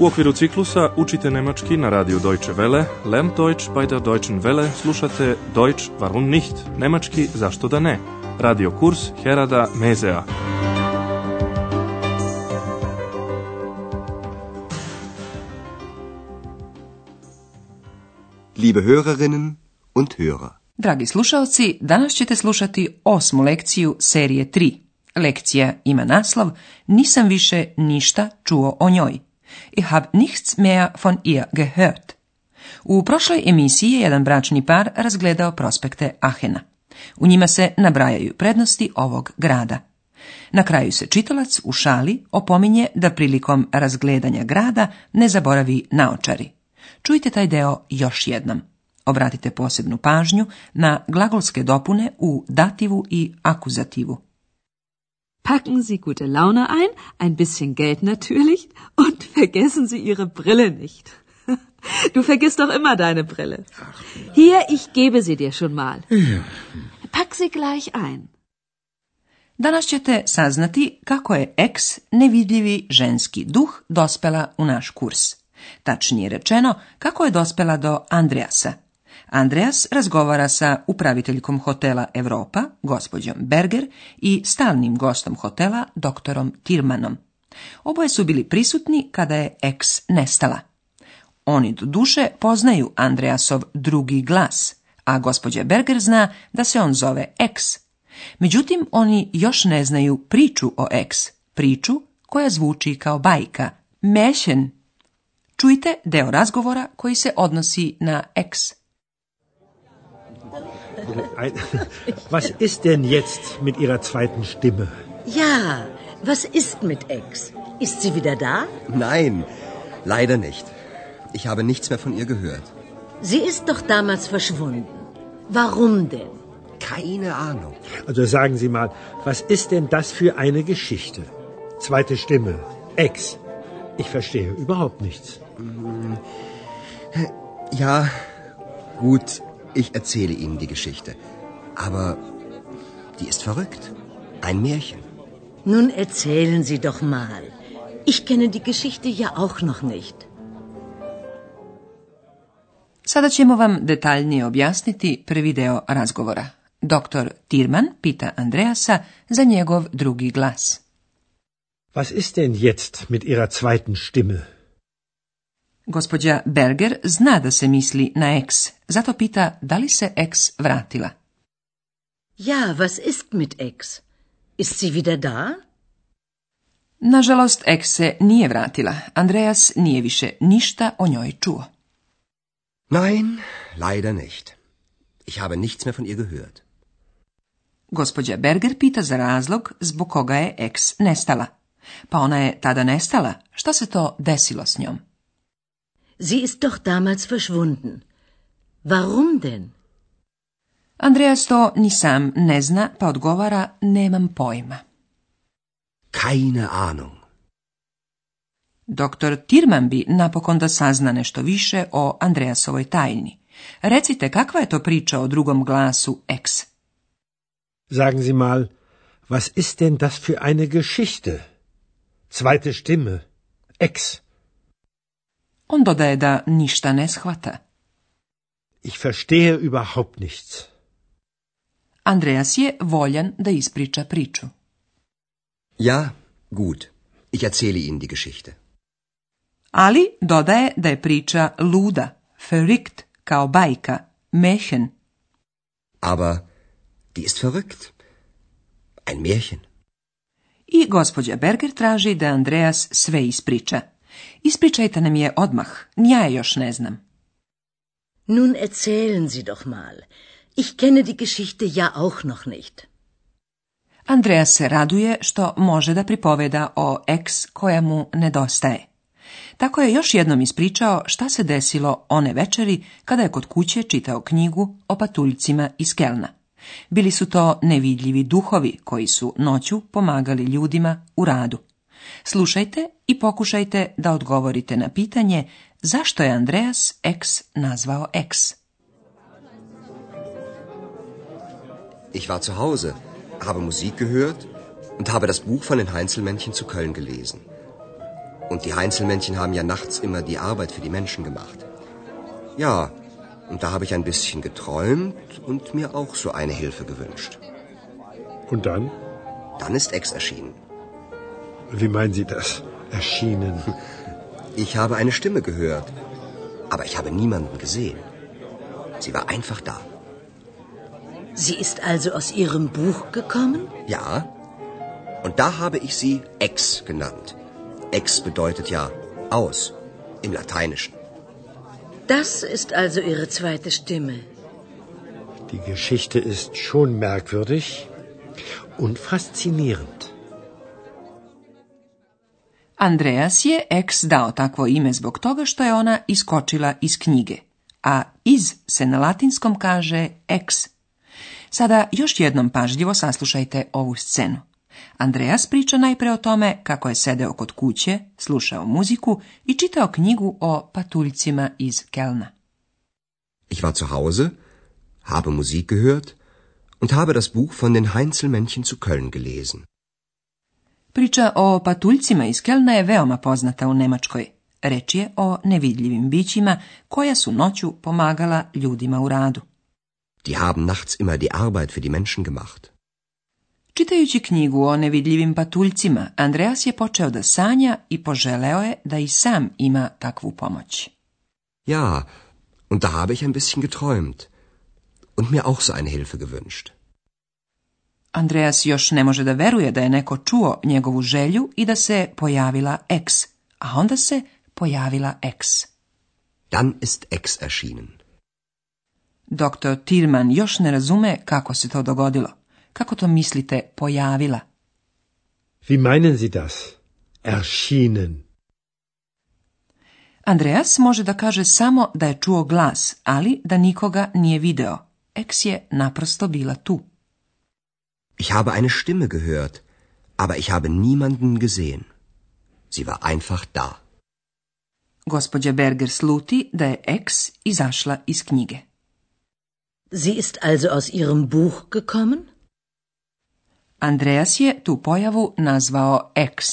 U okviru ciklusa učite nemački na radiju Deutsche Welle, Lern Deutsch bei der Deutschen Welle, slušate Deutsch warum nicht, nemački zašto da ne, radio kurs Herada Mezea. Liebe Hörerinnen und Hörer. Dragi slušalci, danas ćete slušati osmu lekciju serije 3. Lekcija ima naslov Nisam više ništa čuo o njoj i hab nichts mehr von ihr gehört. U prošloj emisiji je jedan bračni par razgledao prospekte Ahena. U njima se nabrajaju prednosti ovog grada. Na kraju se čitalac u šali opominje da prilikom razgledanja grada ne zaboravi naočari. Čujte taj deo još jednom. Obratite posebnu pažnju na glagolske dopune u dativu i akuzativu. Packen Sie gute Laune ein, ein bisschen Geld natürlich und vergessen Sie Ihre Brille nicht. Du vergisst doch immer deine Brille. Hier, ich gebe sie dir schon mal. Pack sie gleich ein. Danas ćete saznati kako je ex nevidljivi ženski duh dospela u naš kurs. Tačnije rečeno, kako je dospela do Andreasa, Andreas razgovara sa upraviteljkom hotela Europa, gospođom Berger, i stalnim gostom hotela, doktorom Tirmanom. Oboje su bili prisutni kada je ex nestala. Oni do duše poznaju Andreasov drugi glas, a gospođa Berger zna da se on zove ex. Međutim, oni još ne znaju priču o ex, priču koja zvuči kao bajka. Mešen. Čujte deo razgovora koji se odnosi na X. Was ist denn jetzt mit Ihrer zweiten Stimme? Ja, was ist mit Ex? Ist sie wieder da? Nein, leider nicht. Ich habe nichts mehr von ihr gehört. Sie ist doch damals verschwunden. Warum denn? Keine Ahnung. Also sagen Sie mal, was ist denn das für eine Geschichte? Zweite Stimme, Ex. Ich verstehe überhaupt nichts. Ja, gut. Ich erzähle Ihnen die Geschichte. Aber die ist verrückt. Ein Märchen. Nun erzählen Sie doch mal. Ich kenne die Geschichte ja auch noch nicht. Sada ćemo vam detaljnije objasniti prvi deo razgovora. Doktor Tirman pita Andreasa za njegov drugi glas. Was ist denn jetzt mit Ihrer zweiten Stimme? Gospođa Berger zna da se misli na ex, zato pita da li se ex vratila. Ja, was ist mit ex? Ist sie wieder da? Nažalost, ex se nije vratila. Andreas nije više ništa o njoj čuo. Nein, leider nicht. Ich habe nichts mehr von ihr gehört. Gospođa Berger pita za razlog zbog koga je ex nestala. Pa ona je tada nestala. Šta se to desilo s njom? Sie ist doch damals verschwunden. Warum denn? Andreas to ni sam ne zna, pa odgovara nemam pojma. Keine Ahnung. Doktor Tirman bi napokon da sazna nešto više o Andreasovoj tajni. Recite, kakva je to priča o drugom glasu X? Sagen Sie mal, was ist denn das für eine Geschichte? Zweite Stimme, X. On dodaje da ništa ne shvata. Ich verstehe überhaupt nichts. Andreas je voljan da ispriča priču. Ja, gut. Ich erzähle Ihnen die Geschichte. Ali dodaje da je priča luda, verrückt, kao bajka, mehen. Aber die ist verrückt. Ein Märchen. I gospođa Berger traži da Andreas sve ispriča. Ispričajte nam je odmah, nja ja je još ne znam. Nun erzählen Sie doch mal. Ich kenne die Geschichte ja auch noch nicht. se raduje što može da pripoveda o eks koja mu nedostaje. Tako je još jednom ispričao šta se desilo one večeri kada je kod kuće čitao knjigu o patuljcima iz Kelna. Bili su to nevidljivi duhovi koji su noću pomagali ljudima u radu. Slušajte i pokušajte da odgovorite na pitanje zašto je Andreas X nazvao X. Ich war zu Hause, habe Musik gehört und habe das Buch von den Heinzelmännchen zu Köln gelesen. Und die Heinzelmännchen haben ja nachts immer die Arbeit für die Menschen gemacht. Ja, und da habe ich ein bisschen geträumt und mir auch so eine Hilfe gewünscht. Und dann? Dann ist Ex erschienen. Wie meinen Sie das? Erschienen. Ich habe eine Stimme gehört, aber ich habe niemanden gesehen. Sie war einfach da. Sie ist also aus Ihrem Buch gekommen? Ja. Und da habe ich sie ex genannt. Ex bedeutet ja aus im Lateinischen. Das ist also Ihre zweite Stimme. Die Geschichte ist schon merkwürdig und faszinierend. Andreas je ex dao takvo ime zbog toga što je ona iskočila iz knjige, a iz se na latinskom kaže ex. Sada još jednom pažljivo saslušajte ovu scenu. Andreas priča najpre o tome kako je sedeo kod kuće, slušao muziku i čitao knjigu o patuljcima iz Kelna. Ich war zu Hause, habe Musik gehört und habe das Buch von den Heinzelmännchen zu Köln gelesen. Priča o patuljcima iz Kelna je veoma poznata u Nemačkoj. Reč je o nevidljivim bićima koja su noću pomagala ljudima u radu. Die haben nachts immer die Arbeit für die Menschen gemacht. Čitajući knjigu o nevidljivim patuljcima, Andreas je počeo da sanja i poželeo je da i sam ima takvu pomoć. Ja, und da habe ich ein bisschen geträumt und mir auch so eine Hilfe gewünscht. Andreas još ne može da veruje da je neko čuo njegovu želju i da se pojavila X, a onda se pojavila X. Dann ist X erschienen. Doktor Tilman još ne razume kako se to dogodilo. Kako to mislite pojavila? Wie meinen Sie das? Erschienen. Andreas može da kaže samo da je čuo glas, ali da nikoga nije video. Eks je naprosto bila tu. Ich habe eine Stimme gehört, aber ich habe niemanden gesehen. Sie war einfach da. Gospođa Berger sluti da je ex izašla iz knjige. Sie ist also aus ihrem Buch gekommen? Andreas je tu pojavu nazvao ex.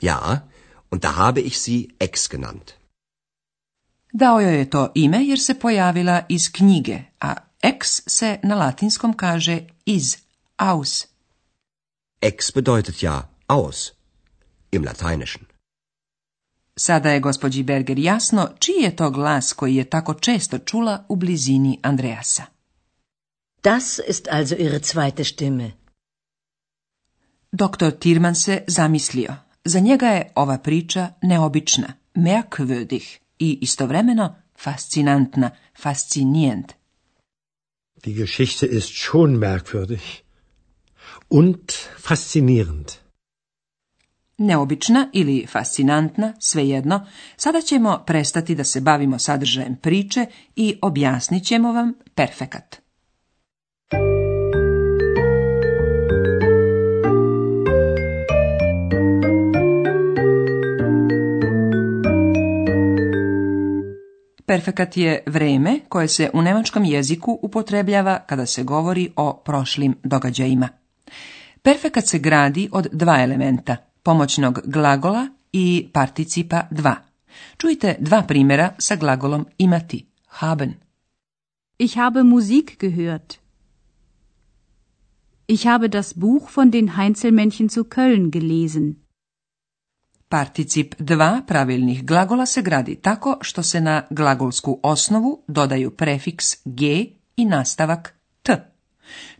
Ja, und da habe ich sie ex genannt. Dao joj je to ime jer se pojavila iz knjige, a ex se na latinskom kaže Is, aus. Ex bedeutet ja aus im Lateinischen. Sada je gospođi Berger jasno čiji je to glas koji je tako često čula u blizini Andreasa. Das ist also ihre zweite Stimme. Doktor Tirman se zamislio. Za njega je ova priča neobična, merkwürdig i istovremeno fascinantna, fascinijent. Die Geschichte ist schon merkwürdig und faszinierend. Neobična ili fascinantna, svejedno, sada ćemo prestati da se bavimo sadržajem priče i objasnit ćemo vam perfekat. Perfekat je vreme koje se u nemačkom jeziku upotrebljava kada se govori o prošlim događajima. Perfekat se gradi od dva elementa, pomoćnog glagola i participa dva. Čujte dva primjera sa glagolom imati, haben. Ich habe Musik gehört. Ich habe das Buch von den Heinzelmännchen zu Köln gelesen. Particip 2 pravilnih glagola se gradi tako što se na glagolsku osnovu dodaju prefiks g i nastavak t.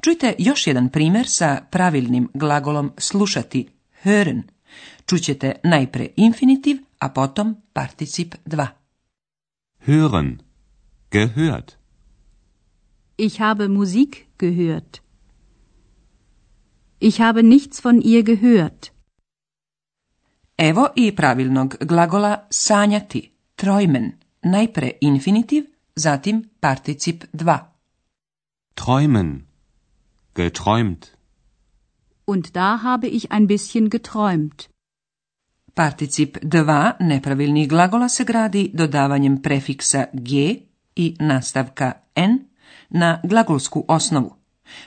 Čujte još jedan primjer sa pravilnim glagolom slušati hören. Čućete najpre infinitiv, a potom particip 2. Hören. Gehört. Ich habe Musik gehört. Ich habe nichts von ihr gehört. Evo i pravilnog glagola sanjati, trojmen, najpre infinitiv, zatim particip dva. Trojmen, geträumt. Und da habe ich ein bisschen geträumt. Particip dva nepravilnih glagola se gradi dodavanjem prefiksa g i nastavka n na glagolsku osnovu.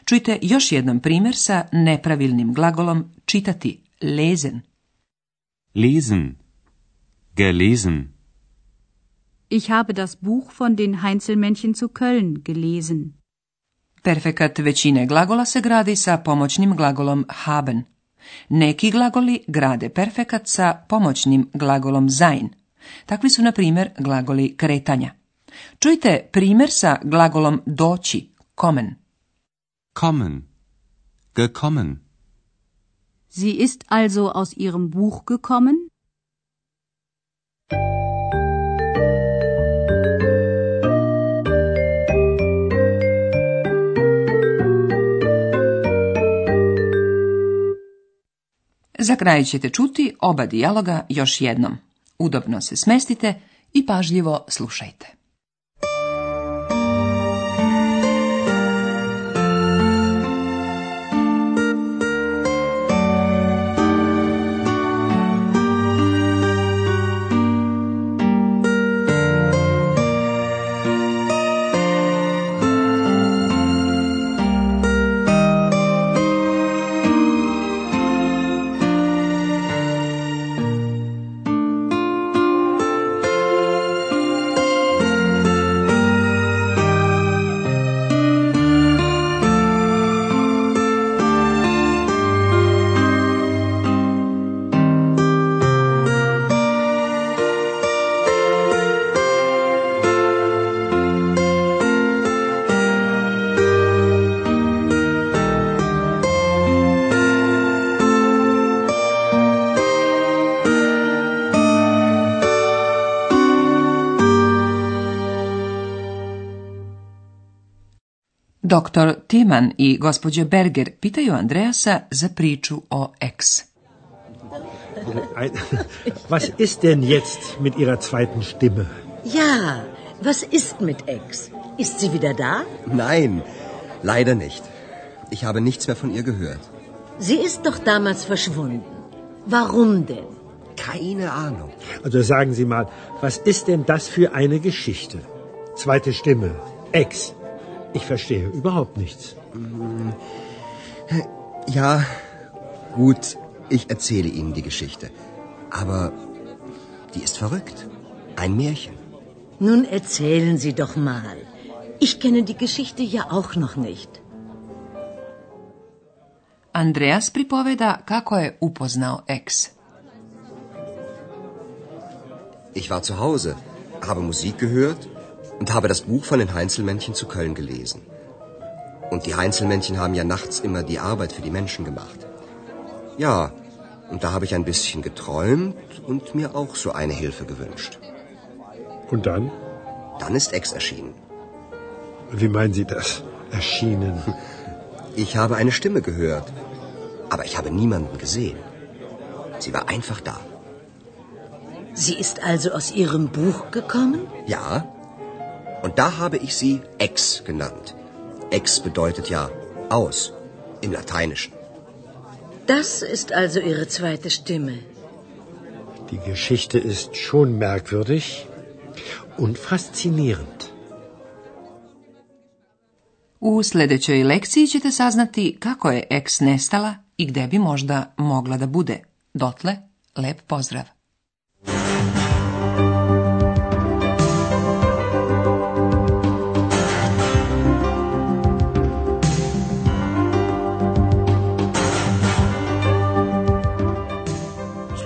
Čujte još jedan primjer sa nepravilnim glagolom čitati, lezen. Lesen. Gelesen. Ich habe das Buch von den Heinzelmännchen zu Köln gelesen. Perfekat većine glagola se gradi sa pomoćnim glagolom haben. Neki glagoli grade perfekat sa pomoćnim glagolom sein. Takvi su, na primjer, glagoli kretanja. Čujte primjer sa glagolom doći, kommen. Kommen. Gekommen. Sie ist also aus ihrem Buch gekommen? Za kraj ćete čuti oba dijaloga još jednom. Udobno se smestite i pažljivo slušajte. Doktor Timan i gospođa Berger pitaju Andreasa za priču o Ex. Was ist denn jetzt mit ihrer zweiten Stimme? Ja, was ist mit Ex? Ist sie wieder da? Nein, leider nicht. Ich habe nichts mehr von ihr gehört. Sie ist doch damals verschwunden. Warum denn? Keine Ahnung. Also sagen Sie mal, was ist denn das für eine Geschichte? Zweite Stimme, Ex. Ich verstehe überhaupt nichts. Ja, gut, ich erzähle Ihnen die Geschichte. Aber die ist verrückt. Ein Märchen. Nun erzählen Sie doch mal. Ich kenne die Geschichte ja auch noch nicht. Andreas pripoveda kako je upoznao Ex. Ich war zu Hause, habe Musik gehört und habe das Buch von den Heinzelmännchen zu Köln gelesen. Und die Heinzelmännchen haben ja nachts immer die Arbeit für die Menschen gemacht. Ja, und da habe ich ein bisschen geträumt und mir auch so eine Hilfe gewünscht. Und dann? Dann ist Ex erschienen. Wie meinen Sie das? Erschienen? Ich habe eine Stimme gehört, aber ich habe niemanden gesehen. Sie war einfach da. Sie ist also aus Ihrem Buch gekommen? Ja, Und da habe ich sie ex genannt. Ex bedeutet ja aus im Lateinischen. Das ist also Ihre zweite Stimme. Die Geschichte ist schon merkwürdig und faszinierend. U sljedećoj lekciji ćete saznati kako je eks nestala i gdje bi možda mogla da bude. Dotle, lep pozdrav!